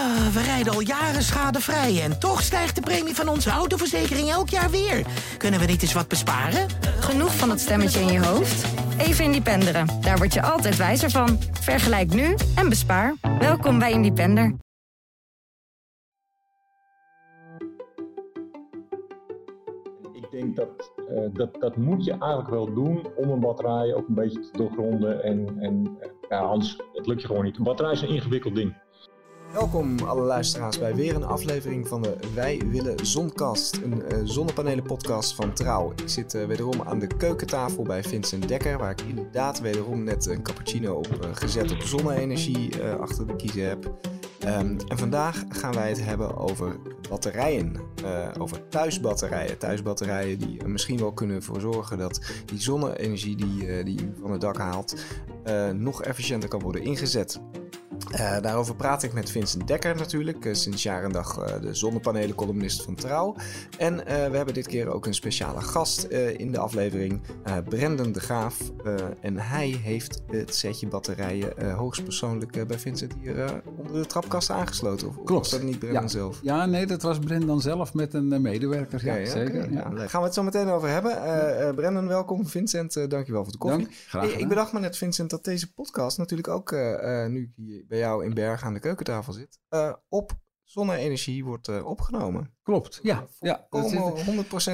Ah, we rijden al jaren schadevrij en toch stijgt de premie van onze autoverzekering elk jaar weer. Kunnen we niet eens wat besparen? Genoeg van dat stemmetje in je hoofd? Even Independeren. Daar word je altijd wijzer van. Vergelijk nu en bespaar. Welkom bij Independer. Ik denk dat, uh, dat dat moet je eigenlijk wel doen om een batterij ook een beetje te doorgronden. En, en uh, ja, anders het lukt je gewoon niet. Een batterij is een ingewikkeld ding. Welkom alle luisteraars bij weer een aflevering van de Wij Willen Zonkast, een uh, zonnepanelenpodcast van Trouw. Ik zit uh, wederom aan de keukentafel bij Vincent Dekker, waar ik inderdaad wederom net een cappuccino op uh, gezet op zonne-energie achter de kiezer heb. Um, en vandaag gaan wij het hebben over batterijen, over thuisbatterijen. Thuisbatterijen die misschien wel kunnen ervoor zorgen dat die zonne-energie die, die u van het dak haalt nog efficiënter kan worden ingezet. Uh, daarover praat ik met Vincent Dekker natuurlijk, uh, sinds jaar en dag uh, de zonnepanelen-columnist van Trouw. En we hebben dit keer ook een speciale gast in de aflevering, Brendan de Graaf. en hij heeft het setje batterijen hoogstpersoonlijk bij Vincent hier onder de trapkast aangesloten. Of, Klopt. was dat niet Brendan ja. zelf? Ja, nee, dat was Brendan zelf met een medewerker. Ja, ja, zeker. Okay, ja. Daar gaan we het zo meteen over hebben. Brendan, welkom. Vincent, dankjewel voor de koffie. Dank, graag hey, ik bedacht me net, Vincent, dat deze podcast natuurlijk ook nu hier bij jou in Bergen aan de keukentafel zit, uh, op zonne-energie wordt uh, opgenomen. Klopt, ja. ja Komen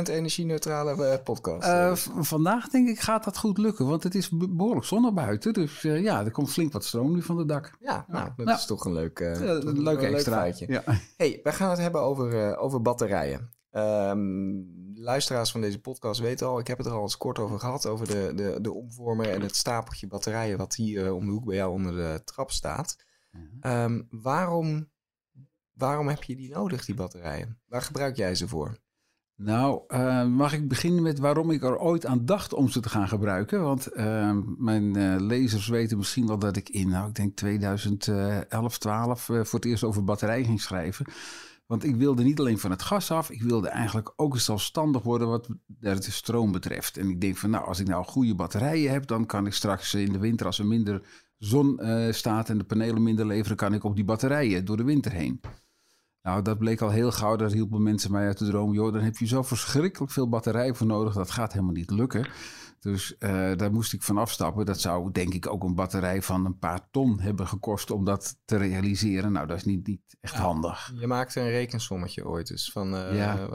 100% energie-neutrale uh, podcast. Uh, vandaag denk ik gaat dat goed lukken, want het is behoorlijk zonnig buiten. Dus ja, er komt flink wat stroom nu van het dak. Ja, nou, dat ja. is toch een leuk, een leuk extraatje. Leuk ja. hey, wij gaan het hebben over, over batterijen. Um, luisteraars van deze podcast weten al, ik heb het er al eens kort over gehad, over de, de, de omvormer en het stapeltje batterijen wat hier om de hoek bij jou onder de trap staat. Um, waarom, waarom heb je die nodig, die batterijen? Waar gebruik jij ze voor? Nou, uh, mag ik beginnen met waarom ik er ooit aan dacht om ze te gaan gebruiken? Want uh, mijn uh, lezers weten misschien wel dat ik in, nou, ik denk 2011, 12 uh, voor het eerst over batterijen ging schrijven. Want ik wilde niet alleen van het gas af, ik wilde eigenlijk ook eens zelfstandig worden wat de stroom betreft. En ik denk van, nou, als ik nou goede batterijen heb, dan kan ik straks in de winter, als er minder zon uh, staat en de panelen minder leveren, kan ik op die batterijen door de winter heen. Nou, dat bleek al heel gauw. Daar hielpen mensen mij uit de droom. Joh, dan heb je zo verschrikkelijk veel batterijen voor nodig. Dat gaat helemaal niet lukken. Dus uh, daar moest ik van afstappen. Dat zou denk ik ook een batterij van een paar ton hebben gekost om dat te realiseren. Nou, dat is niet, niet echt ja, handig. Je maakte een rekensommetje ooit. Dus van uh, ja.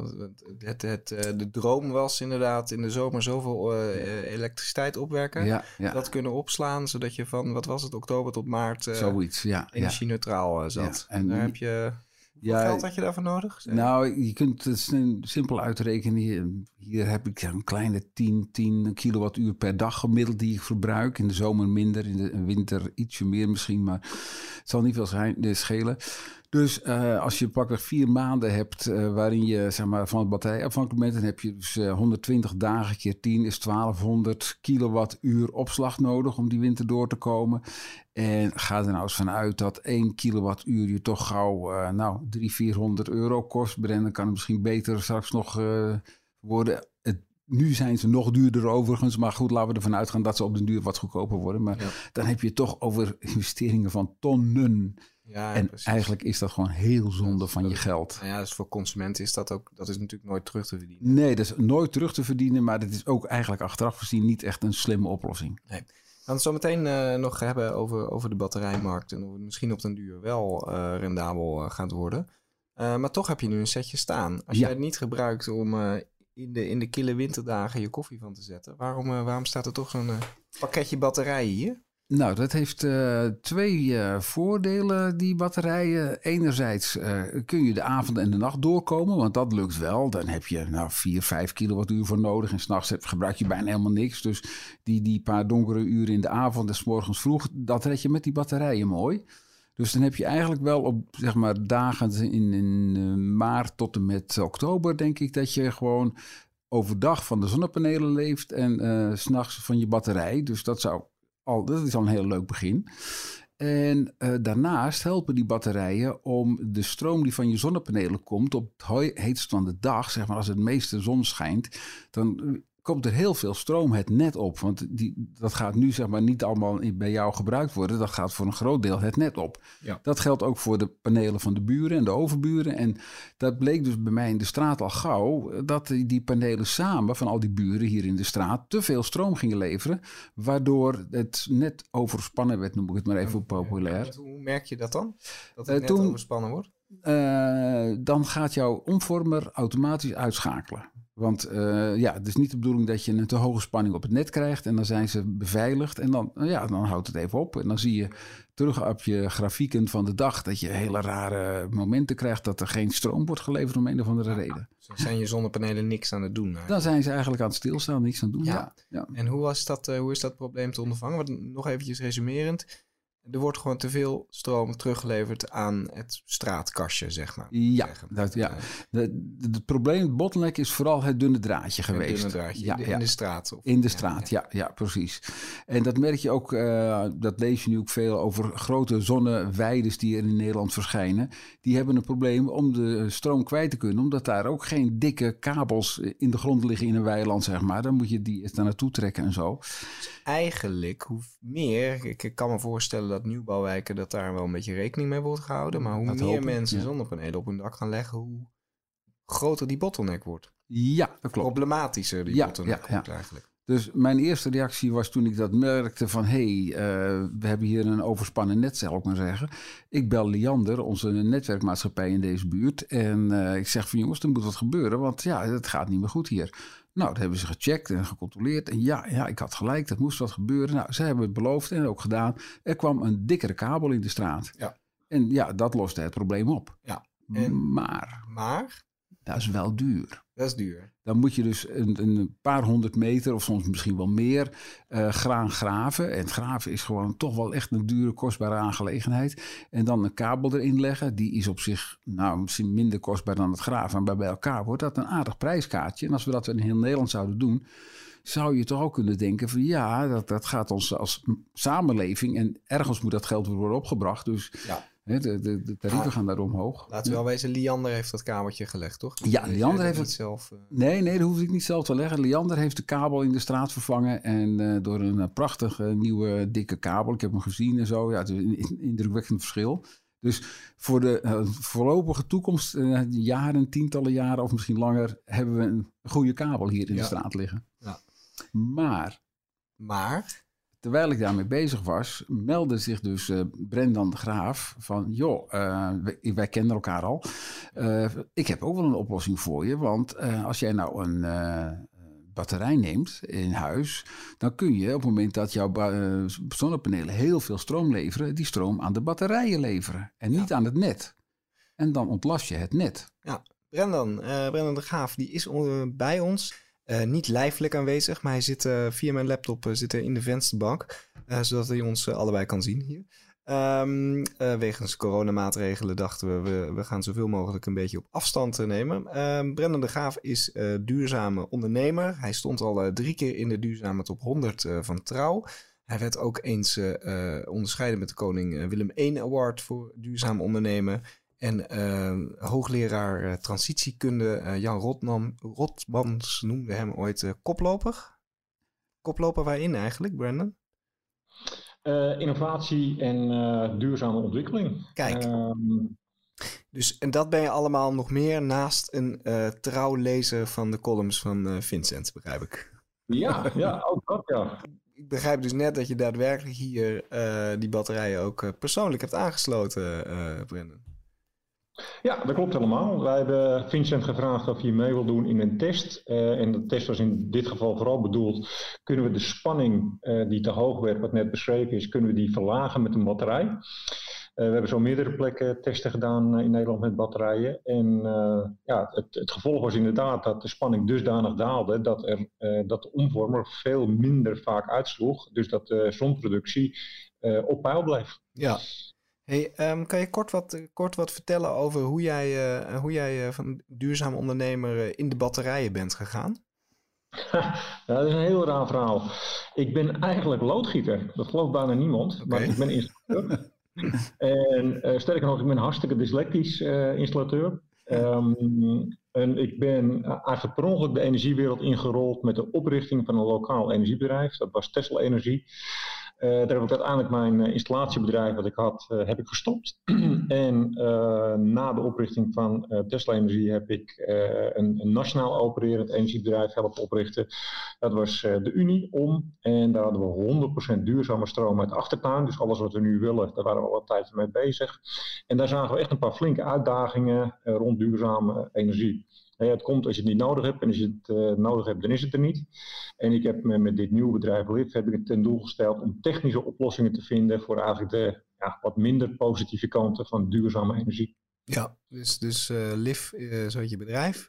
het, het, het, de droom was inderdaad in de zomer zoveel uh, elektriciteit opwekken. Ja, ja. Dat kunnen opslaan, zodat je van, wat was het, oktober tot maart Zoiets, ja, energie-neutraal zat. En daar heb je... Ja, geld had je daarvoor nodig? Nou, je kunt het simpel uitrekenen. Hier, hier heb ik een kleine 10, 10 kilowattuur per dag gemiddeld die ik verbruik. In de zomer minder, in de winter ietsje meer misschien, maar het zal niet veel schelen. Dus uh, als je pakweg vier maanden hebt uh, waarin je zeg maar, van het batterij afhankelijk bent, dan heb je dus uh, 120 dagen keer 10 is 1200 kilowattuur opslag nodig om die winter door te komen. En ga er nou eens vanuit dat 1 kilowattuur je toch gauw nou, 300, 400 euro kost. Brennan kan het misschien beter straks nog worden. Het, nu zijn ze nog duurder overigens. Maar goed, laten we ervan uitgaan dat ze op de duur wat goedkoper worden. Maar ja. dan heb je het toch over investeringen van tonnen. Ja, en precies. eigenlijk is dat gewoon heel zonde van je geld. Ja, dus voor consumenten is dat ook, dat is natuurlijk nooit terug te verdienen. Nee, dat is nooit terug te verdienen, maar dat is ook eigenlijk achteraf gezien niet echt een slimme oplossing. Nee. We gaan het zo meteen uh, nog hebben over, over de batterijmarkt en of het misschien op den duur wel uh, rendabel uh, gaat worden. Maar toch heb je nu een setje staan. Als Ja. jij het niet gebruikt om in, de, in de kille winterdagen je koffie van te zetten, waarom, uh, waarom staat er toch zo'n uh, pakketje batterijen hier? Nou, dat heeft uh, twee voordelen, die batterijen. Enerzijds kun je de avond en de nacht doorkomen, want dat lukt wel. Dan heb je nou 4, 5 kilowattuur voor nodig. En s'nachts gebruik je bijna helemaal niks. Dus die, die paar donkere uren in de avond en s morgens vroeg, dat red je met die batterijen mooi. Dus dan heb je eigenlijk wel op zeg maar, dagen in, in maart tot en met oktober, denk ik, dat je gewoon overdag van de zonnepanelen leeft en uh, s'nachts van je batterij. Dus dat zou al, dat is al een heel leuk begin. En uh, daarnaast helpen die batterijen om de stroom die van je zonnepanelen komt op het heetst van de dag, zeg maar als het meeste zon schijnt, dan komt er heel veel stroom het net op. Want die, dat gaat nu zeg maar niet allemaal bij jou gebruikt worden. Dat gaat voor een groot deel het net op. Ja. Dat geldt ook voor de panelen van de buren en de overburen. En dat bleek dus bij mij in de straat al gauw... dat die panelen samen van al die buren hier in de straat... te veel stroom gingen leveren. Waardoor het net overspannen werd, noem ik het maar even populair. Want Hoe merk je dat dan? Dat Eh, het net toen- overspannen wordt? Eh, dan gaat jouw omvormer automatisch uitschakelen. Want eh, ja, het is niet de bedoeling dat je een te hoge spanning op het net krijgt. En dan zijn ze beveiligd. En dan, nou ja, dan houdt het even op. En dan zie je terug op je grafieken van de dag dat je hele rare momenten krijgt dat er geen stroom wordt geleverd om een of andere reden. Dus dan zijn je zonnepanelen niks aan het doen. eigenlijk. Dan zijn ze eigenlijk aan het stilstaan, niks aan het doen. Ja. Ja. Ja. En hoe, was dat, eh, hoe is dat probleem te ondervangen? Want nog eventjes resumerend. Er wordt gewoon te veel stroom teruggeleverd aan het straatkastje, zeg maar. Ja, dat, ja. Het probleem, het bottleneck, is vooral het dunne draadje geweest. dunne draadje Ja, in, de, ja. in de straat. Of, In de straat, ja, ja, precies. En dat merk je ook, eh, dat lees je nu ook veel over grote zonneweiden die er in Nederland verschijnen. Die hebben een probleem om de stroom kwijt te kunnen, omdat daar ook geen dikke kabels in de grond liggen in een weiland, zeg maar. Dan moet je die eens daar naartoe trekken en zo. Eigenlijk, hoe meer, ik kan me voorstellen dat nieuwbouwwijken dat daar wel een beetje rekening mee wordt gehouden. Maar hoe Dat meer mensen ja. zonnepanelen op hun dak gaan leggen, hoe groter die bottleneck wordt. Ja, dat klopt. Problematischer die Ja, bottleneck ja, wordt eigenlijk. Dus mijn eerste reactie was toen ik dat merkte van... hé, hey, eh, we hebben hier een overspannen net, zal ik maar zeggen. Ik bel Liander, onze netwerkmaatschappij in deze buurt. En eh, ik zeg van jongens, er moet wat gebeuren, want ja, het gaat niet meer goed hier. Nou, dat hebben ze gecheckt en gecontroleerd. En ja, ja, ik had gelijk, er moest wat gebeuren. Nou, ze hebben het beloofd en ook gedaan. Er kwam een dikkere kabel in de straat. Ja. En ja, dat loste het probleem op. Ja, en- Maar Maar dat is wel duur. Dat is duur. Dan moet je dus een, een paar honderd meter of soms misschien wel meer eh, graan graven. En het graven is gewoon toch wel echt een dure, kostbare aangelegenheid. En dan een kabel erin leggen. Die is op zich nou, misschien minder kostbaar dan het graven. Maar bij elkaar wordt dat een aardig prijskaartje. En als we dat in heel Nederland zouden doen, zou je toch ook kunnen denken van ja, dat, dat gaat ons als samenleving. En ergens moet dat geld worden opgebracht. Dus Ja. De, de, de tarieven Maar- gaan daar omhoog. Laten we wel wezen, Liander heeft dat kamertje gelegd, toch? Ja, Dat Liander heeft het- zelf. eh, Nee, nee, dat hoef ik niet zelf te leggen. Liander heeft de kabel in de straat vervangen. En eh, door een eh, prachtige nieuwe dikke kabel. Ik heb hem gezien en zo. Ja, het is een in- indrukwekkend verschil. Dus voor de voorlopige toekomst, jaren, tientallen jaren of misschien langer, hebben we een goede kabel hier in Ja. de straat liggen. Ja. Maar Maar, terwijl ik daarmee bezig was, meldde zich dus eh, Brendan de Graaf van... joh, eh, wij, wij kennen elkaar al. Eh, ik heb ook wel een oplossing voor je. Want als jij nou een batterij neemt in huis... dan kun je op het moment dat jouw zonnepanelen heel veel stroom leveren... die stroom aan de batterijen leveren en niet aan het net. En dan ontlast je het net. Brendan, eh Brendan de Graaf, die is bij ons. Eh, niet lijfelijk aanwezig, maar hij zit eh, via mijn laptop eh, zit in de vensterbank. zodat hij ons allebei kan zien hier. Eh, wegens coronamaatregelen dachten we, we, we gaan zoveel mogelijk een beetje op afstand nemen. Ehm Brendan de Graaf is duurzame ondernemer. Hij stond al drie keer in de duurzame top 100 eh, van Trouw. Hij werd ook eens onderscheiden met de Koning Willem I Award voor duurzaam ondernemen. En eh, hoogleraar eh, transitiekunde eh, Jan Rotman, Rotmans noemde hem ooit eh, koploper. Koploper waarin eigenlijk, Brandon? Innovatie en duurzame ontwikkeling. Kijk. Ehm, Dus, en dat ben je allemaal nog meer naast een eh trouw lezen van de columns van Vincent, begrijp ik. ja, ja, ook dat ja. Ik begrijp dus net dat je daadwerkelijk hier die batterijen ook persoonlijk hebt aangesloten, Brendan. Ja, dat klopt helemaal. Wij hebben Vincent gevraagd of hij mee wil doen in een test. Eh, en de test was in dit geval vooral bedoeld, kunnen we de spanning eh, die te hoog werd, wat net beschreven is, kunnen we die verlagen met een batterij. Eh, we hebben zo meerdere plekken testen gedaan in Nederland met batterijen. En ja, het, het gevolg was inderdaad dat de spanning dusdanig daalde dat, er, dat de omvormer veel minder vaak uitsloeg. Dus dat de zonproductie op peil bleef. Ja. Hey, ehm, kan je kort wat, eh, kort wat vertellen over hoe jij, eh, hoe jij eh, van duurzaam ondernemer in de batterijen bent gegaan? Dat is een heel raar verhaal. Ik ben eigenlijk loodgieter. Dat gelooft bijna niemand. Maar ik ben installateur. en sterker nog, ik ben hartstikke dyslectisch installateur. Ehm, en ik ben eigenlijk per ongeluk de energiewereld ingerold met de oprichting van een lokaal energiebedrijf. Dat was Tesla Energie. Uh, daar heb ik uiteindelijk mijn uh, installatiebedrijf wat ik had, uh, heb ik gestopt. en na de oprichting van Tesla Energie heb ik een, een, nationaal opererend energiebedrijf helpen oprichten. Dat was de Unie om. En daar hadden we 100% duurzame stroom uit de achtertuin. Dus alles wat we nu willen, daar waren we al een tijd mee bezig. En daar zagen we echt een paar flinke uitdagingen rond duurzame energie het komt als je het niet nodig hebt en als je het uh, nodig hebt, dan is het er niet. En ik heb me met dit nieuwe bedrijf LIV heb ik het ten doel gesteld om technische oplossingen te vinden voor eigenlijk de ja, wat minder positieve kanten van duurzame energie. Ja, dus, dus uh, LIV, uh, je bedrijf,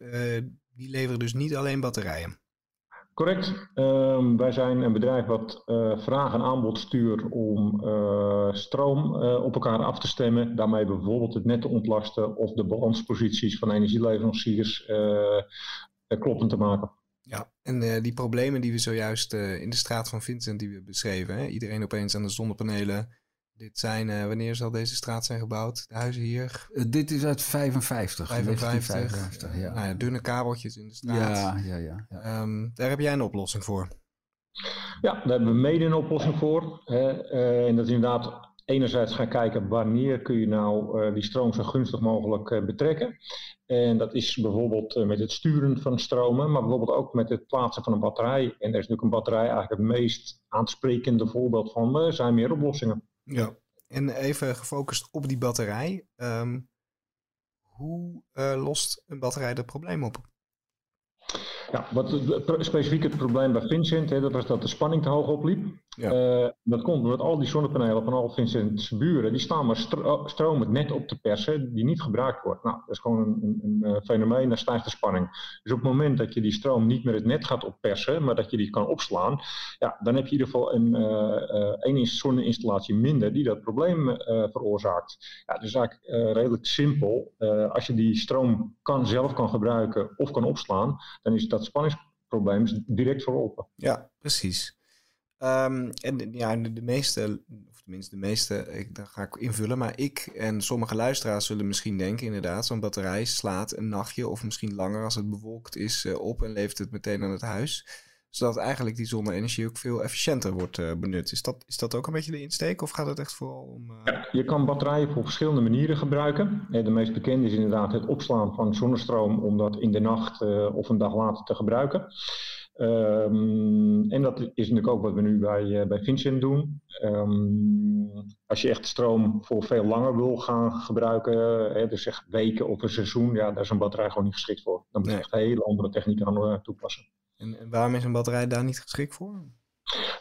die leveren dus niet alleen batterijen. Correct. Um, wij zijn een bedrijf wat uh, vraag en aanbod stuurt om uh, stroom uh, op elkaar af te stemmen. Daarmee bijvoorbeeld het net te ontlasten of de balansposities van energieleveranciers kloppend te maken. Ja, en die problemen die we zojuist in de straat van Vincent die we beschreven. Hè? Iedereen opeens aan de zonnepanelen dit zijn, uh, wanneer zal deze straat zijn gebouwd? De huizen hier? Uh, dit is uit 55. 55, 55 ja. Nou ja. Dunne kabeltjes in de straat. Ja, ja, ja. ja. Um, daar heb jij een oplossing voor. Ja, daar hebben we mede een oplossing voor. Hè. Uh, en dat is inderdaad enerzijds gaan kijken wanneer kun je nou die stroom zo gunstig mogelijk betrekken. En dat is bijvoorbeeld met het sturen van stromen, maar bijvoorbeeld ook met het plaatsen van een batterij. En daar is natuurlijk een batterij eigenlijk het meest aansprekende voorbeeld van. Er zijn meer oplossingen. Ja, en even gefocust op die batterij. Um, hoe uh, lost een batterij dat probleem op? Ja, wat specifiek het probleem bij Vincent, hè, dat was dat de spanning te hoog opliep. Ja. Uh, dat komt omdat al die zonnepanelen van al Vincent's buren, die staan maar stro stroom het net op te persen die niet gebruikt wordt. Nou, dat is gewoon een, een, een, eh, fenomeen, daar stijgt de spanning. Dus op het moment dat je die stroom niet meer het net gaat oppersen, maar dat je die kan opslaan, ja, dan heb je in ieder geval een, uh, één zonneinstallatie minder die dat probleem veroorzaakt. Ja, dus eigenlijk redelijk simpel. als je die stroom kan, zelf kan gebruiken of kan opslaan, dan is dat spanningsprobleem direct verholpen. Ja, precies. Um, en ja, de, meeste, of tenminste de meeste, ik, daar ga ik invullen, maar ik en sommige luisteraars zullen misschien denken inderdaad, zo'n batterij slaat een nachtje of misschien langer als het bewolkt is uh, op en levert het meteen aan het huis. Zodat eigenlijk die zonne-energie ook veel efficiënter wordt uh, benut. Is dat, is dat ook een beetje de insteek of gaat het echt vooral om... Uh... Ja, je kan batterijen op verschillende manieren gebruiken. De meest bekende is inderdaad het opslaan van zonnestroom om dat in de nacht of een dag later te gebruiken. Um, en dat is natuurlijk ook wat we nu bij, uh, bij Vincent doen. Um, als je echt stroom voor veel langer wil gaan gebruiken, hè, dus zeg weken of een seizoen, ja, daar is een batterij gewoon niet geschikt voor. Dan moet je echt hele andere technieken aan uh, toepassen. En, en waarom is een batterij daar niet geschikt voor?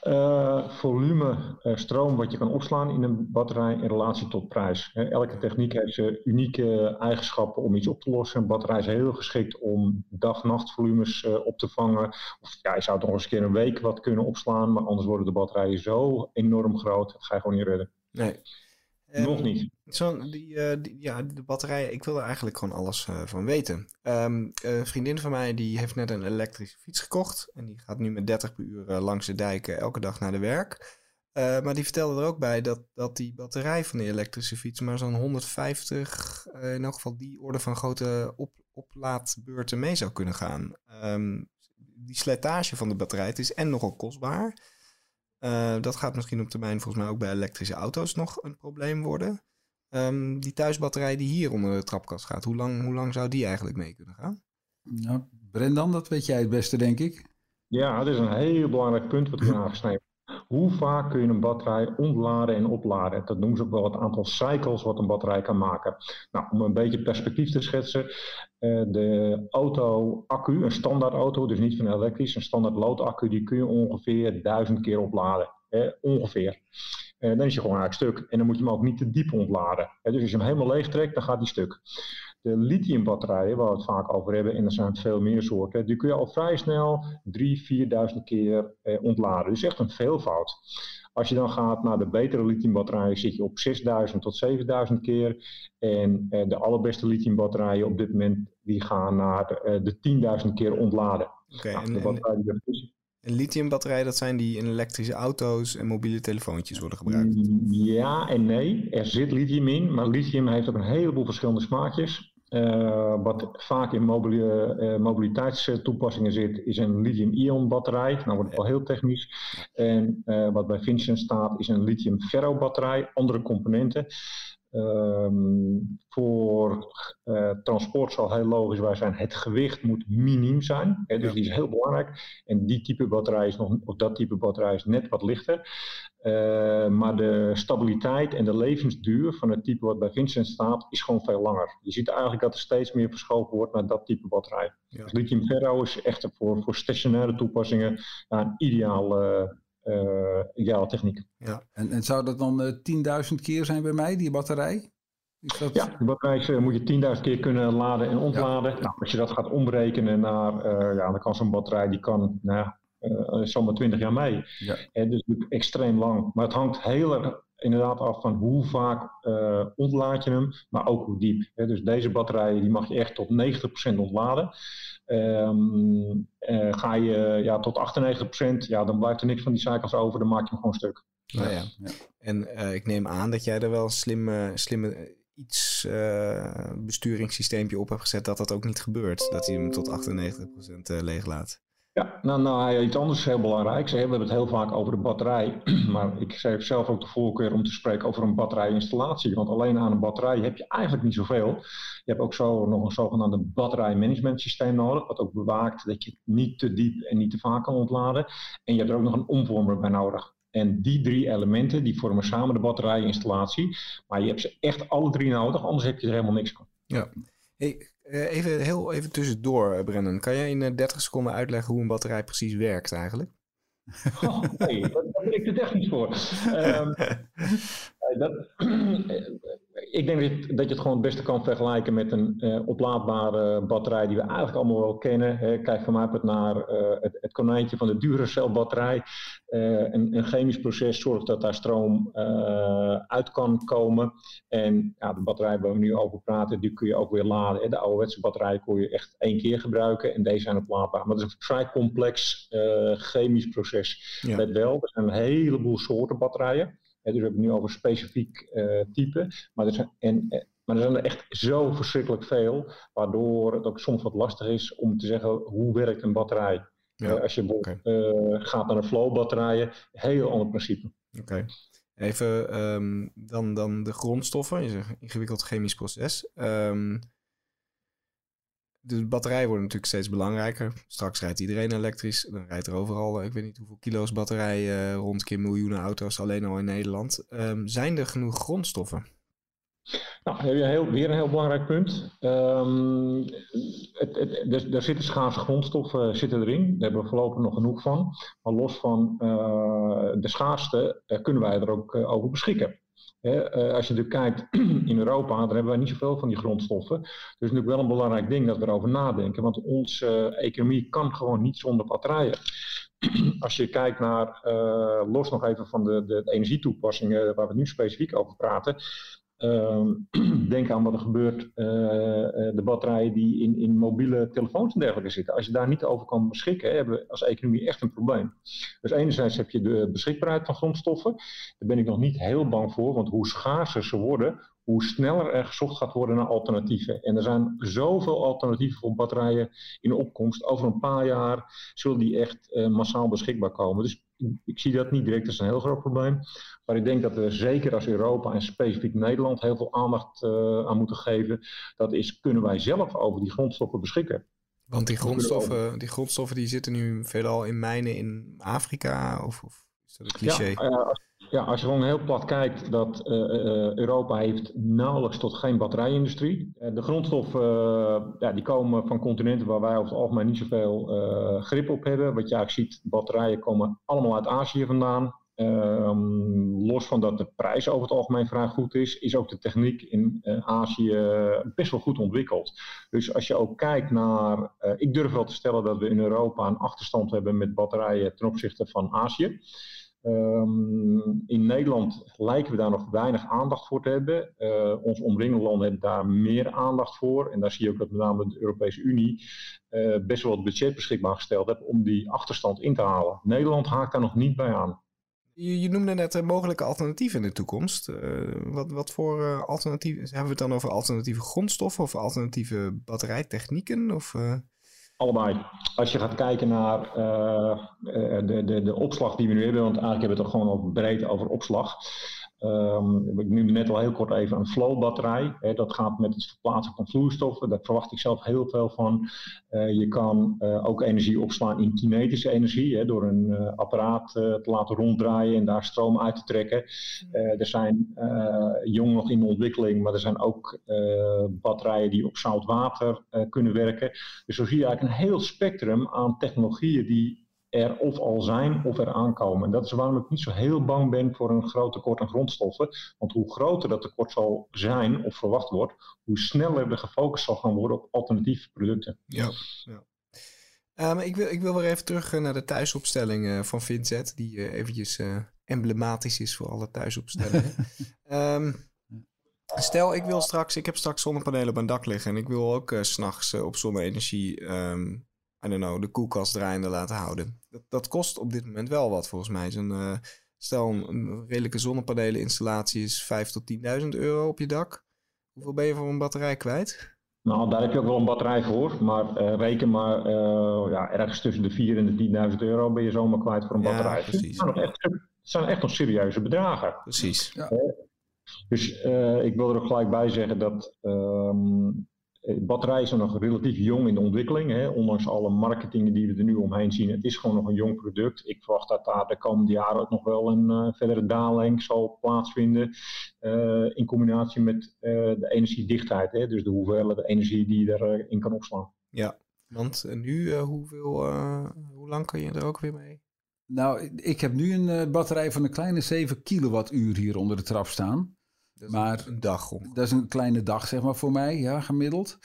Uh, volume uh, stroom wat je kan opslaan in een batterij in relatie tot prijs. elke techniek heeft zijn unieke eigenschappen om iets op te lossen. Een batterij is heel geschikt om dag-nachtvolumes uh, op te vangen. Of ja, je zou het nog eens een keer een week wat kunnen opslaan, maar anders worden de batterijen zo enorm groot, dat ga je gewoon niet redden. Nee. Nog ehm, niet. Zo, die, uh, die, ja, de batterijen, ik wil er eigenlijk gewoon alles uh, van weten. Um, een vriendin van mij die heeft net een elektrische fiets gekocht. En die gaat nu met 30 per uur uh, langs de dijken elke dag naar de werk. maar die vertelde er ook bij dat, dat die batterij van die elektrische fiets maar zo'n 150, in elk geval die orde van grote op, oplaadbeurten mee zou kunnen gaan. Um, die slijtage van de batterij, het is en nogal kostbaar. Uh, dat gaat misschien op termijn volgens mij ook bij elektrische auto's nog een probleem worden. Um, die thuisbatterij die hier onder de trapkast gaat, hoe lang, hoe lang zou die eigenlijk mee kunnen gaan? Nou, Brendan, dat weet jij het beste, denk ik. Ja, dat is een heel belangrijk punt wat we aangesneden hoe vaak kun je een batterij ontladen en opladen? Dat noemen ze ook wel het aantal cycles wat een batterij kan maken. Nou, om een beetje perspectief te schetsen. Uh, de auto-accu, een standaard auto, dus niet van elektrisch, een standaard loodaccu, die kun je ongeveer duizend keer opladen. ongeveer. Uh, dan is je gewoon eigenlijk stuk. En dan moet je hem ook niet te diep ontladen. dus als je hem helemaal leeg trekt, dan gaat hij stuk. De lithiumbatterijen, waar we het vaak over hebben, en er zijn veel meer soorten, die kun je al vrij snel 3.000, 4.000 keer eh, ontladen. Dus echt een veelvoud. Als je dan gaat naar de betere lithiumbatterijen, zit je op 6.000 tot 7.000 keer. En eh, de allerbeste lithiumbatterijen op dit moment, die gaan naar de, eh, de 10.000 keer ontladen. Okay, nou, en, en lithiumbatterijen, dat zijn die in elektrische auto's en mobiele telefoontjes worden gebruikt? Ja en nee. Er zit lithium in, maar lithium heeft ook een heleboel verschillende smaakjes. Wat vaak in mobiliteitstoepassingen zit, is een lithium-ion batterij. Nou wordt het al heel technisch. En wat bij Vincent staat, is een lithium-ferro batterij, andere componenten. Ehm, voor uh, transport zal heel logisch waar zijn. Het gewicht moet miniem zijn. Hè, dus die is heel belangrijk. En die type batterij is nog, of dat type batterij is net wat lichter. Uh, maar de stabiliteit en de levensduur van het type wat bij Vincent staat, is gewoon veel langer. Je ziet eigenlijk dat er steeds meer verschoven wordt naar dat type batterij. Ja. Dus lithium ferro is echt voor, voor stationaire toepassingen ja, een ideaal uh, uh, ideale techniek. Ja. En, en zou dat dan uh, eh, 10.000 keer zijn bij mij, die batterij? Dat... Ja, die batterij uh, moet je 10.000 keer kunnen laden en ontladen. Nou, als je dat gaat omrekenen naar, ja, dan kan zo'n batterij, die kan, nou, zomaar 20 jaar mee. Ja. En dus extreem lang. Maar het hangt heel erg inderdaad af van hoe vaak uh, ontlaad je hem, maar ook hoe diep. Hè. Dus deze batterijen die mag je echt tot 90% ontladen. Um, uh, ga je ja, tot 98%, ja, dan blijft er niks van die cycles over, dan maak je hem gewoon stuk. Ja, ja. ja. En uh, ik neem aan dat jij er wel een slimme, slimme iets besturingssysteempje op hebt gezet dat dat ook niet gebeurt. Dat hij hem tot 98% leeg laat. Ja, nou, nou iets anders is heel belangrijk. Ze hebben het heel vaak over de batterij, maar ik heb zelf ook de voorkeur om te spreken over een batterijinstallatie. Want alleen aan een batterij heb je eigenlijk niet zoveel. Je hebt ook zo nog een zogenaamde batterijmanagement systeem nodig, wat ook bewaakt dat je het niet te diep en niet te vaak kan ontladen. En je hebt er ook nog een omvormer bij nodig. En die drie elementen die vormen samen de batterijinstallatie. Maar je hebt ze echt alle drie nodig, anders heb je er helemaal niks van. Ja. Hey, even, heel even tussendoor, eh, Brennan. Kan jij in 30 eh, seconden uitleggen hoe een batterij precies werkt eigenlijk? Oh, nee, daar ben ik te technisch voor. Um, dat, ik denk dat, je het gewoon het beste kan vergelijken met een uh, oplaadbare batterij die we eigenlijk allemaal wel kennen. Hè. Kijk van mij uit naar uh, het, het, konijntje van de Duracell batterij. Uh, een, een, chemisch proces zorgt dat daar stroom uit kan komen. En ja, de batterij waar we nu over praten, die kun je ook weer laden. Hè. De ouderwetse batterij kon je echt één keer gebruiken en deze zijn oplaadbaar. Maar het is een vrij complex chemisch proces. Ja. Let wel, er zijn een heleboel soorten batterijen dus we hebben het nu over specifiek uh, type. Maar er, zijn, en, eh, maar er zijn er echt zo verschrikkelijk veel, waardoor het ook soms wat lastig is om te zeggen hoe werkt een batterij. Ja, uh, als je okay. gaat naar de flow batterijen, heel ander principe. Oké. Even um, dan, dan de grondstoffen, een ingewikkeld chemisch proces. Um, de batterijen worden natuurlijk steeds belangrijker. Straks rijdt iedereen elektrisch. Dan rijdt er overal, eh, ik weet niet hoeveel kilo's batterij uh, rond keer miljoenen auto's alleen al in Nederland. Um, zijn er genoeg grondstoffen? Nou, heel, weer een heel belangrijk punt. Um, het, het, er, zitten schaarse grondstoffen zitten erin. Daar hebben we voorlopig nog genoeg van. Maar los van de schaarste kunnen wij er ook over beschikken. Eh, als je natuurlijk kijkt in Europa, dan hebben wij niet zoveel van die grondstoffen. Dus het is natuurlijk wel een belangrijk ding dat we erover nadenken. Want onze uh, economie kan gewoon niet zonder batterijen. Als je kijkt naar, uh, los nog even van de, de energietoepassingen waar we nu specifiek over praten. Ehm, denk aan wat er gebeurt, uh, de batterijen die in, in mobiele telefoons en dergelijke zitten. Als je daar niet over kan beschikken, hebben we als economie echt een probleem. Dus enerzijds heb je de beschikbaarheid van grondstoffen. Daar ben ik nog niet heel bang voor, want hoe schaarser ze worden, hoe sneller er gezocht gaat worden naar alternatieven. En er zijn zoveel alternatieven voor batterijen in opkomst. Over een paar jaar zullen die echt uh, massaal beschikbaar komen. Dus ik zie dat niet direct als een heel groot probleem. Maar ik denk dat we zeker als Europa en specifiek Nederland heel veel aandacht uh, aan moeten geven. Dat is, kunnen wij zelf over die grondstoffen beschikken? Want die grondstoffen, die grondstoffen die zitten nu veelal in mijnen in Afrika? Of, of is dat een cliché? Ja, uh, als, ja, als je gewoon heel plat kijkt, dat uh, Europa heeft nauwelijks tot geen batterijindustrie. de grondstoffen ja, die komen van continenten waar wij over het algemeen niet zoveel grip op hebben. Wat je eigenlijk ziet, batterijen komen allemaal uit Azië vandaan. Um, los van dat de prijs over het algemeen vrij goed is, is ook de techniek in Azië best wel goed ontwikkeld. Dus als je ook kijkt naar. Ik durf wel te stellen dat we in Europa een achterstand hebben met batterijen ten opzichte van Azië. Um, in Nederland lijken we daar nog weinig aandacht voor te hebben. Uh, ons omringende landen hebben daar meer aandacht voor. En daar zie je ook dat met name de Europese Unie best wel het budget beschikbaar gesteld heeft om die achterstand in te halen. Nederland haakt daar nog niet bij aan. Je, je noemde net uh, mogelijke alternatieven in de toekomst. Wat, wat voor alternatieven? Hebben we het dan over alternatieve grondstoffen of alternatieve batterijtechnieken? Of, Allebei. Als je gaat kijken naar de, de, de opslag die we nu hebben, want eigenlijk hebben we het er gewoon al breed over opslag. Um, ik noemde net al heel kort even een flow-batterij. dat gaat met het verplaatsen van vloeistoffen. Daar verwacht ik zelf heel veel van. Uh, je kan uh, ook energie opslaan in kinetische energie. Hè, door een uh, apparaat te laten ronddraaien en daar stroom uit te trekken. er zijn jong nog in ontwikkeling, maar er zijn ook batterijen die op zout water kunnen werken. Dus zo zie je eigenlijk een heel spectrum aan technologieën die er of al zijn of er aankomen. En dat is waarom ik niet zo heel bang ben voor een groot tekort aan grondstoffen. Want hoe groter dat tekort zal zijn of verwacht wordt, hoe sneller er gefocust zal gaan worden op alternatieve producten. Ja, ja. Um, ik, wil, ik wil weer even terug naar de thuisopstelling uh, van Vincent, die uh, eventjes uh, emblematisch is voor alle thuisopstellingen. um, stel, ik wil straks, ik heb straks zonnepanelen op mijn dak liggen en ik wil ook s s'nachts op zonne-energie um, I don't know, de koelkast draaiende laten houden. Dat, dat kost op dit moment wel wat volgens mij. Zo'n, uh, stel een, redelijke zonnepaneleninstallatie is 5 tot 10.000 euro op je dak. Hoeveel ben je voor een batterij kwijt? Nou, daar heb je ook wel een batterij voor. Maar uh, reken maar uh, ja, ergens tussen de 4 en de 10.000 euro ben je zomaar kwijt voor een ja, batterij. Precies. Het zijn, echt, het zijn echt nog serieuze bedragen. Precies. Ja. dus ik wil er ook gelijk bij zeggen dat um, eh, batterijen zijn nog relatief jong in de ontwikkeling. Hè. Ondanks alle marketing die we er nu omheen zien. Het is gewoon nog een jong product. Ik verwacht dat daar de komende jaren ook nog wel een uh, verdere daling zal plaatsvinden. Uh, in combinatie met uh, de energiedichtheid. Hè. Dus de hoeveelheid energie die je erin kan opslaan. Ja, want nu hoeveel, hoe lang kan je er ook weer mee? Nou, ik heb nu een batterij van een kleine 7 kilowattuur hier onder de trap staan maar een dag. Dat is een kleine dag, zeg maar, voor mij, ja, gemiddeld.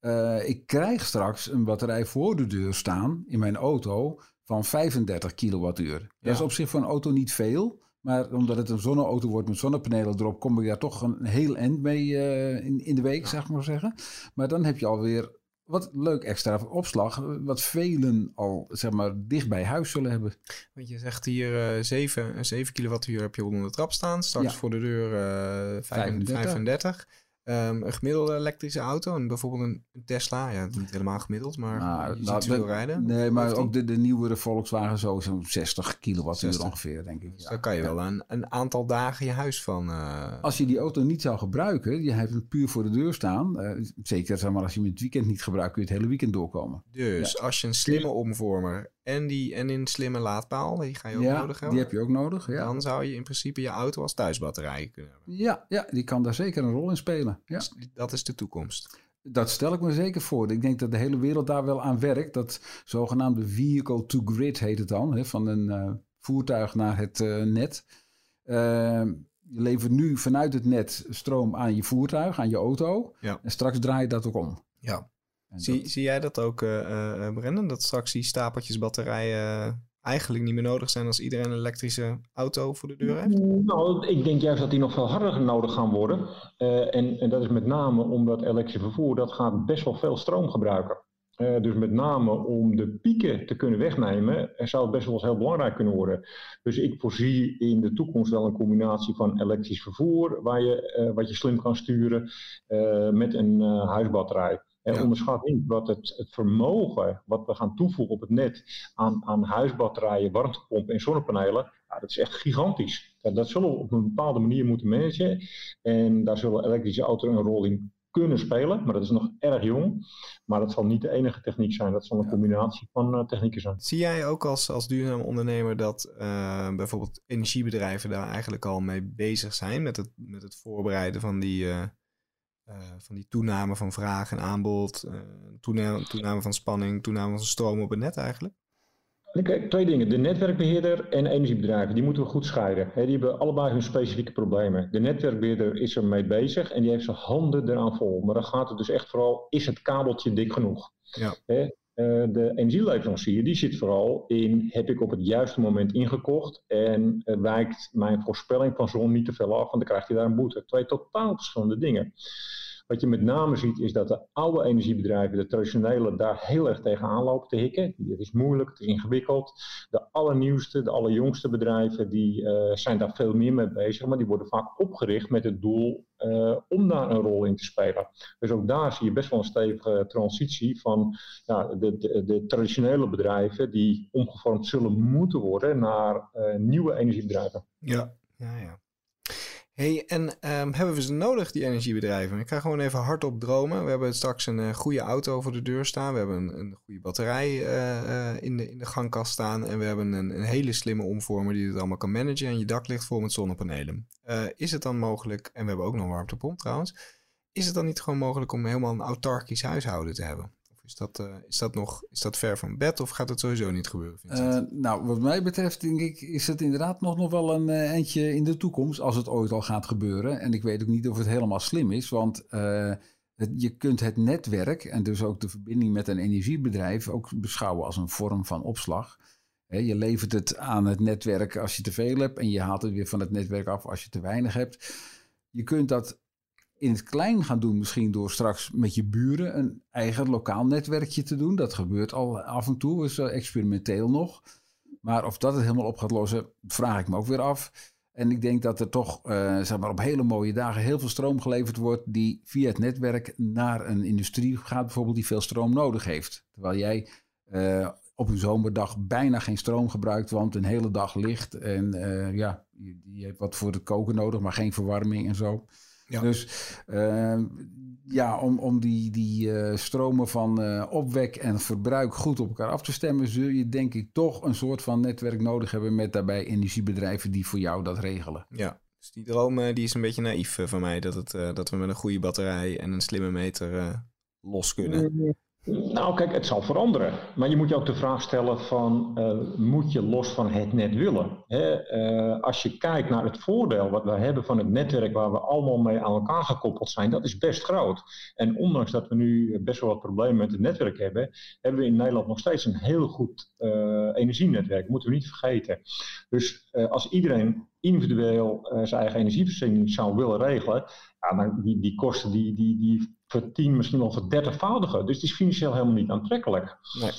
Uh, ik krijg straks een batterij voor de deur staan in mijn auto van 35 kilowattuur. Ja. Dat is op zich voor een auto niet veel. Maar omdat het een zonneauto wordt met zonnepanelen erop, kom ik daar toch een heel eind mee uh, in, in de week, ja. zeg maar zeggen. Maar dan heb je alweer wat leuk extra opslag, wat velen al zeg maar dicht bij huis zullen hebben. Want je zegt hier uh, 7, 7 kilowattuur heb je onder de trap staan, straks ja. voor de deur uh, 35. 35. Um, een gemiddelde elektrische auto en bijvoorbeeld een, Tesla, ja, niet helemaal gemiddeld, maar nou, je nou, veel rijden. Nee, maar ook de, de nieuwere Volkswagen zo zo'n 60 kilowattuur ongeveer, denk ik. Dus daar kan je wel een, een aantal dagen je huis van... Uh... Als je die auto niet zou gebruiken, je hebt hem puur voor de deur staan, uh, zeker zeg maar, als je hem het weekend niet gebruikt, kun je het hele weekend doorkomen. Dus als je een slimme omvormer en, die, en een slimme laadpaal, die ga je ook nodig hebben. die heb je ook nodig, ja. Dan zou je in principe je auto als thuisbatterij kunnen hebben. Ja, ja die kan daar zeker een rol in spelen. Ja. Dus dat is de toekomst. Dat stel ik me zeker voor. Ik denk dat de hele wereld daar wel aan werkt. Dat zogenaamde vehicle to grid heet het dan. Hè, van een uh, voertuig naar het uh, net. Uh, je levert nu vanuit het net stroom aan je voertuig, aan je auto. Ja. En straks draai je dat ook om. Ja. Zie, zie jij dat ook, uh, Brennan? Dat straks die stapeltjes batterijen eigenlijk niet meer nodig zijn als iedereen een elektrische auto voor de deur heeft? Nou, ik denk juist dat die nog veel harder nodig gaan worden. Uh, en, en, dat is met name omdat elektrische vervoer, dat gaat best wel veel stroom gebruiken. Uh, dus met name om de pieken te kunnen wegnemen, zou het best wel eens heel belangrijk kunnen worden. Dus ik voorzie in de toekomst wel een combinatie van elektrisch vervoer, waar je, uh, wat je slim kan sturen, met een huisbatterij. En ja. onderschat niet wat het, het, vermogen wat we gaan toevoegen op het net aan, aan huisbatterijen, warmtepompen en zonnepanelen, ja, dat is echt gigantisch. Dat, dat, zullen we op een bepaalde manier moeten managen. En daar zullen elektrische auto's een rol in kunnen spelen, maar dat is nog erg jong. Maar dat zal niet de enige techniek zijn, dat zal een combinatie van uh, technieken zijn. Zie jij ook als, als duurzaam ondernemer dat uh, bijvoorbeeld energiebedrijven daar eigenlijk al mee bezig zijn met het, met het voorbereiden van die... Uh uh, van die toename van vraag en aanbod, uh, toename, toename, van spanning, toename van stroom op het net eigenlijk? Kijk, twee dingen. De netwerkbeheerder en energiebedrijven, die moeten we goed scheiden. die hebben allebei hun specifieke problemen. De netwerkbeheerder is er mee bezig en die heeft zijn handen eraan vol. Maar dan gaat het dus echt vooral, is het kabeltje dik genoeg? Ja. Uh, de energieleverancier die zit vooral in, heb ik op het juiste moment ingekocht en wijkt mijn voorspelling van zon niet te veel af, want dan krijgt hij daar een boete. Twee totaal verschillende dingen. Wat je met name ziet is dat de oude energiebedrijven, de traditionele, daar heel erg tegenaan lopen te hikken. Het is moeilijk, het is ingewikkeld. De allernieuwste, de allerjongste bedrijven, die uh, zijn daar veel meer mee bezig, maar die worden vaak opgericht met het doel uh, om daar een rol in te spelen. Dus ook daar zie je best wel een stevige transitie van ja, de, de, de, traditionele bedrijven die omgevormd zullen moeten worden naar uh, nieuwe energiebedrijven. Ja, ja, ja hey, en um, hebben we ze nodig, die energiebedrijven? Ik ga gewoon even hardop dromen. We hebben straks een uh, goede auto voor de deur staan. We hebben een, een goede batterij uh, uh, in, de, in de gangkast staan. En we hebben een, een, hele slimme omvormer die het allemaal kan managen. En je dak ligt vol met zonnepanelen. is het dan mogelijk, en we hebben ook nog een warmtepomp trouwens. Is het dan niet gewoon mogelijk om helemaal een autarkisch huishouden te hebben? Is dat, uh, is, dat nog, is dat ver van bed of gaat het sowieso niet gebeuren? Uh, nou, wat mij betreft denk ik, is het inderdaad nog, nog wel een uh, eindje in de toekomst, als het ooit al gaat gebeuren. En ik weet ook niet of het helemaal slim is, want je kunt het netwerk en dus ook de verbinding met een energiebedrijf ook beschouwen als een vorm van opslag. Je levert het aan het netwerk als je te veel hebt en je haalt het weer van het netwerk af als je te weinig hebt. Je kunt dat in het klein gaan doen, misschien door straks met je buren een eigen lokaal netwerkje te doen. Dat gebeurt al af en toe, is experimenteel nog. Maar of dat het helemaal op gaat lossen, vraag ik me ook weer af. En ik denk dat er toch uh, zeg maar op hele mooie dagen heel veel stroom geleverd wordt die via het netwerk naar een industrie gaat, bijvoorbeeld die veel stroom nodig heeft. Terwijl jij uh, op een zomerdag bijna geen stroom gebruikt, want een hele dag licht en uh, ja, je, je, hebt wat voor het koken nodig, maar geen verwarming en zo. Dus uh, ja, om, om die, die uh, stromen van uh, opwek en verbruik goed op elkaar af te stemmen, zul je denk ik toch een soort van netwerk nodig hebben met daarbij energiebedrijven die voor jou dat regelen. Ja, dus die droom die is een beetje naïef van mij, dat, het, dat we met een goede batterij en een slimme meter los kunnen. Nou, kijk, het zal veranderen. Maar je moet je ook de vraag stellen van, uh, moet je los van het net willen? Hè? Uh, als je kijkt naar het voordeel wat we hebben van het netwerk waar we allemaal mee aan elkaar gekoppeld zijn, dat is best groot. En ondanks dat we nu best wel wat problemen met het netwerk hebben, hebben we in Nederland nog steeds een heel goed uh, energienetwerk. Moeten we niet vergeten. Dus als iedereen individueel zijn eigen energievoorziening zou willen regelen, ja, dan die, die kosten die, die, die tien, misschien wel verdertigvoudigen. Dus het is financieel helemaal niet aantrekkelijk. Nee.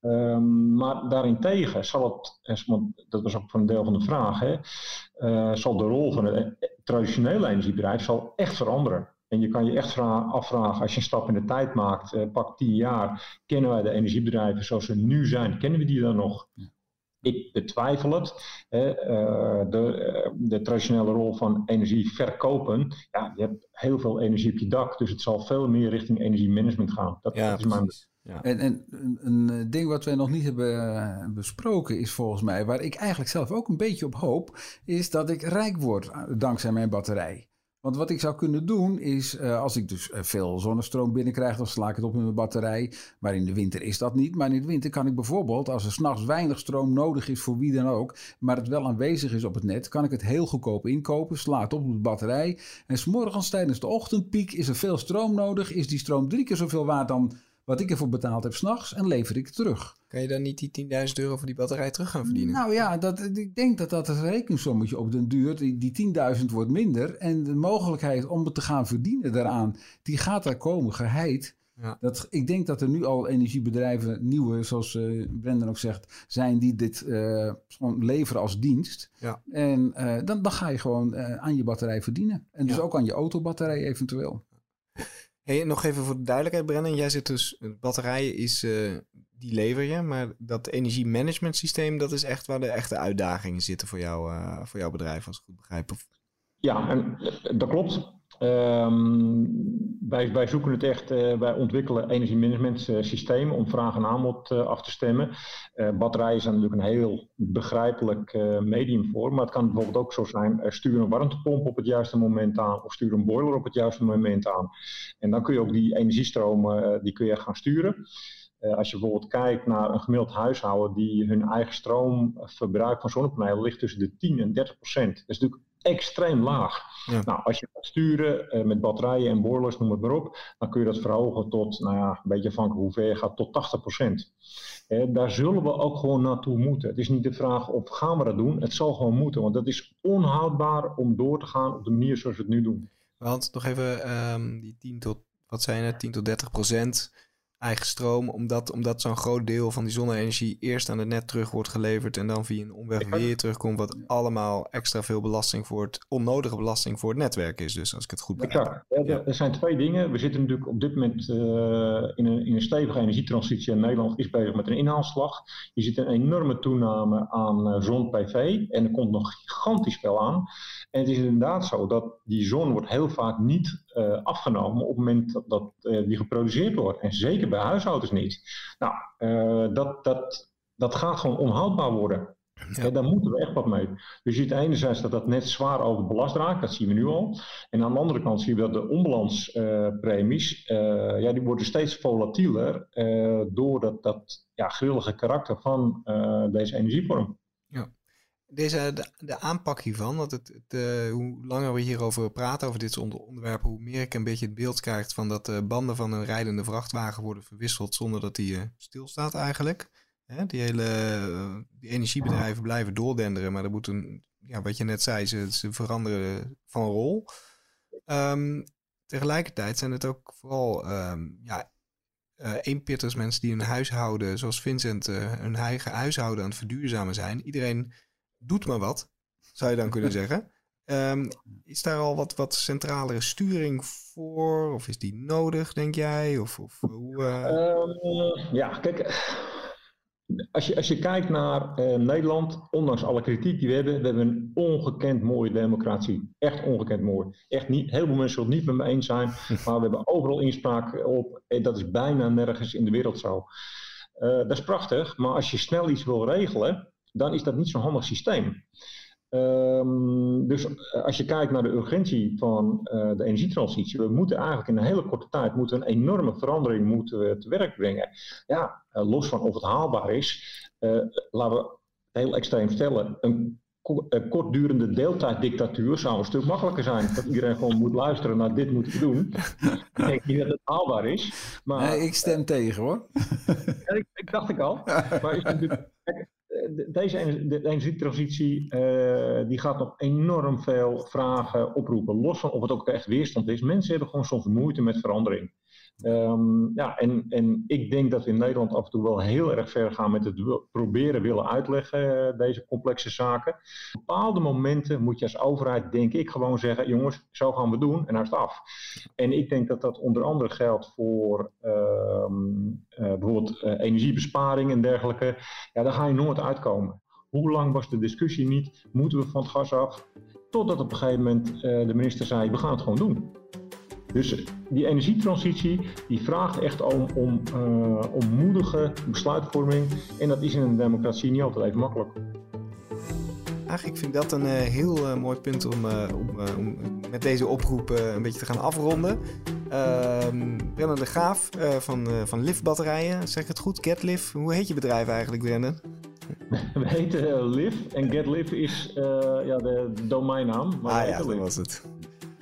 Um, maar daarentegen zal het, dat was ook een deel van de vraag, hè, uh, zal de rol van het traditionele energiebedrijf zal echt veranderen. En je kan je echt afvragen, als je een stap in de tijd maakt, uh, pak tien jaar, kennen wij de energiebedrijven zoals ze nu zijn, kennen we die dan nog? Ik betwijfel het. Hè, uh, de, de, traditionele rol van energie verkopen. Ja, je hebt heel veel energie op je dak, dus het zal veel meer richting energiemanagement gaan. Dat, ja, is mijn... Ja. En, en een, een ding wat wij nog niet hebben eh, besproken is volgens mij, waar ik eigenlijk zelf ook een beetje op hoop, is dat ik rijk word dankzij mijn batterij. Want wat ik zou kunnen doen is, uh, als ik dus eh, veel zonnestroom binnenkrijg, dan sla ik het op in mijn batterij. Maar in de winter is dat niet. Maar in de winter kan ik bijvoorbeeld, als er s'nachts weinig stroom nodig is voor wie dan ook, maar het wel aanwezig is op het net, kan ik het heel goedkoop inkopen, sla het op op de batterij. En s'morgens tijdens de ochtendpiek is er veel stroom nodig. Is die stroom drie keer zoveel waard dan wat ik ervoor betaald heb s'nachts en lever ik terug. Kan je dan niet die 10.000 euro voor die batterij terug gaan verdienen? Nou ja, dat, ik denk dat dat een rekensommetje op den duur, die, die 10.000 wordt minder. En de mogelijkheid om het te gaan verdienen daaraan, die gaat daar komen, geheid. Ja. Dat, ik denk dat er nu al energiebedrijven, nieuwe, zoals uh, Brendan ook zegt, zijn die dit uh, gewoon leveren als dienst. Ja. En uh, dan, dan ga je gewoon aan je batterij verdienen. En dus ja. ook aan je autobatterij eventueel. Hey, nog even voor de duidelijkheid, Brennan. Jij zit dus, batterijen is, uh, die lever je, maar dat energiemanagement systeem, dat is echt waar de echte uitdagingen zitten voor, jou, uh, voor jouw bedrijf, als ik goed begrijp. Ja, en, dat klopt. Um, wij, wij zoeken het echt, uh, wij ontwikkelen energiemanagement uh, systemen om vraag en aanbod uh, af te stemmen. batterijen zijn natuurlijk een heel begrijpelijk medium voor, maar het kan bijvoorbeeld ook zo zijn, stuur een warmtepomp op het juiste moment aan of stuur een boiler op het juiste moment aan. En dan kun je ook die energiestromen, die kun je gaan sturen. als je bijvoorbeeld kijkt naar een gemiddeld huishouden die hun eigen stroomverbruik van zonnepanelen ligt tussen de 10 en 30 procent. Dat is natuurlijk extreem laag. Ja. Nou, als je gaat sturen uh, met batterijen en boilers, noem het maar op, dan kun je dat verhogen tot, nou ja, een beetje afhankelijk hoe ver je gaat, tot 80%. Uh, daar zullen we ook gewoon naartoe moeten. Het is niet de vraag of gaan we dat doen, het zal gewoon moeten, want dat is onhoudbaar om door te gaan op de manier zoals we het nu doen. Want nog even um, die 10 tot, wat zijn het, 10 tot 30 procent eigen stroom, omdat, omdat zo'n groot deel van die zonne-energie eerst aan het net terug wordt geleverd en dan via een omweg weer terugkomt, wat allemaal extra veel belasting voor het, onnodige belasting voor het netwerk is. Dus als ik het goed begrijp. Ja, er zijn twee dingen. We zitten natuurlijk op dit moment uh, in, een, in een stevige energietransitie en Nederland is bezig met een inhaalslag. Je ziet een enorme toename aan uh, zon-PV en er komt nog gigantisch veel aan. En het is inderdaad zo dat die zon wordt heel vaak niet uh, afgenomen op het moment dat, dat die geproduceerd wordt. En zeker bij huishoudens niet. Nou, uh, dat, dat, dat gaat gewoon onhoudbaar worden. Ja. daar moeten we echt wat mee. Dus je ziet enerzijds dat dat net zwaar overbelast raakt, dat zien we nu al. En aan de andere kant zien we dat de onbalanspremies, uh, ja, die worden steeds volatieler uh, door dat, dat ja, grillige karakter van deze energievorm. Ja. Deze, de, aanpak hiervan, want het, uh, hoe langer we hierover praten, over dit soort onderwerpen, hoe meer ik een beetje het beeld krijg van dat de banden van een rijdende vrachtwagen worden verwisseld zonder dat die uh, stilstaat eigenlijk. Hè, die hele uh, die energiebedrijven blijven doordenderen, maar er moet een, ja, wat je net zei, ze, ze veranderen van rol. Um, tegelijkertijd zijn het ook vooral um, ja, eenpitters, mensen die hun huishouden, zoals Vincent, hun eigen huishouden aan het verduurzamen zijn. Iedereen doet maar wat, zou je dan kunnen zeggen. Um, is daar al wat, wat centralere sturing voor? Of is die nodig, denk jij? Of, of hoe, uh... um, ja, kijk, als je, als je kijkt naar uh, Nederland, ondanks alle kritiek die we hebben, we hebben een ongekend mooie democratie. Echt ongekend mooi. Echt niet, heel veel mensen zullen het niet met me eens zijn, maar we hebben overal inspraak op. En dat is bijna nergens in de wereld zo. Uh, dat is prachtig, maar als je snel iets wil regelen, dan is dat niet zo'n handig systeem. Um, dus eh, als je kijkt naar de urgentie van uh, de energietransitie, we moeten eigenlijk in een hele korte tijd moeten een enorme verandering moeten we te werk brengen. Ja, uh, los van of het haalbaar is, laten we heel extreem stellen, een kortdurende deeltijddictatuur zou een stuk makkelijker zijn. Dat iedereen gewoon moet luisteren naar dit moeten we doen. ik denk niet dat het haalbaar is. Maar, nee, ik stem tegen hoor. ik, ik, dacht ik al. Maar is natuurlijk, deze energietransitie uh, die gaat nog enorm veel vragen oproepen. Los van of het ook echt weerstand is. Mensen hebben gewoon soms moeite met verandering. Um, ja, en, en ik denk dat we in Nederland af en toe wel heel erg ver gaan met het proberen willen uitleggen, uh, deze complexe zaken. Op bepaalde momenten moet je als overheid, denk ik, gewoon zeggen: jongens, zo gaan we doen en is het af. En ik denk dat dat onder andere geldt voor uh, uh, bijvoorbeeld energiebesparing en dergelijke. Ja, daar ga je nooit uitkomen. Hoe lang was de discussie niet? Moeten we van het gas af? Totdat op een gegeven moment de minister zei: we gaan het gewoon doen. Dus die energietransitie die vraagt echt om, om, uh, om moedige besluitvorming. En dat is in een democratie niet altijd even makkelijk. Eigenlijk vind ik dat een uh, heel uh, mooi punt om, om, om, met deze oproep een beetje te gaan afronden. Ehm, Brennan de Graaf van, van Liv Batterijen, zeg ik het goed? GetLiv. Hoe heet je bedrijf eigenlijk, Brennan? We heten Liv en GetLiv is ja, de domeinnaam. Maar ah ja, dat was het.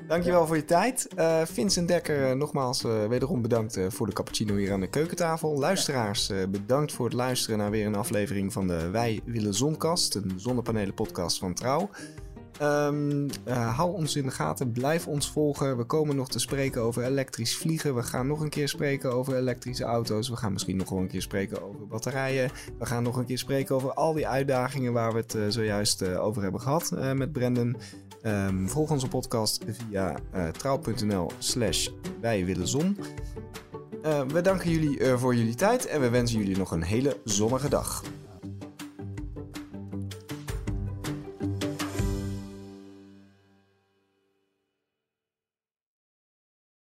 Dankjewel voor je tijd. Uh, Vincent Dekker, uh, nogmaals uh, wederom bedankt voor de cappuccino hier aan de keukentafel. Luisteraars, bedankt voor het luisteren naar weer een aflevering van de Wij Willen Zonkast, een zonnepanelen podcast van Trouw. Um, hou ons in de gaten, blijf ons volgen. We komen nog te spreken over elektrisch vliegen. We gaan nog een keer spreken over elektrische auto's. We gaan misschien nog wel een keer spreken over batterijen. We gaan nog een keer spreken over al die uitdagingen waar we het zojuist over hebben gehad met Brendan. Um, volg onze podcast via uh, trouw.nl slash wij willen zon. We danken jullie voor jullie tijd en we wensen jullie nog een hele zonnige dag.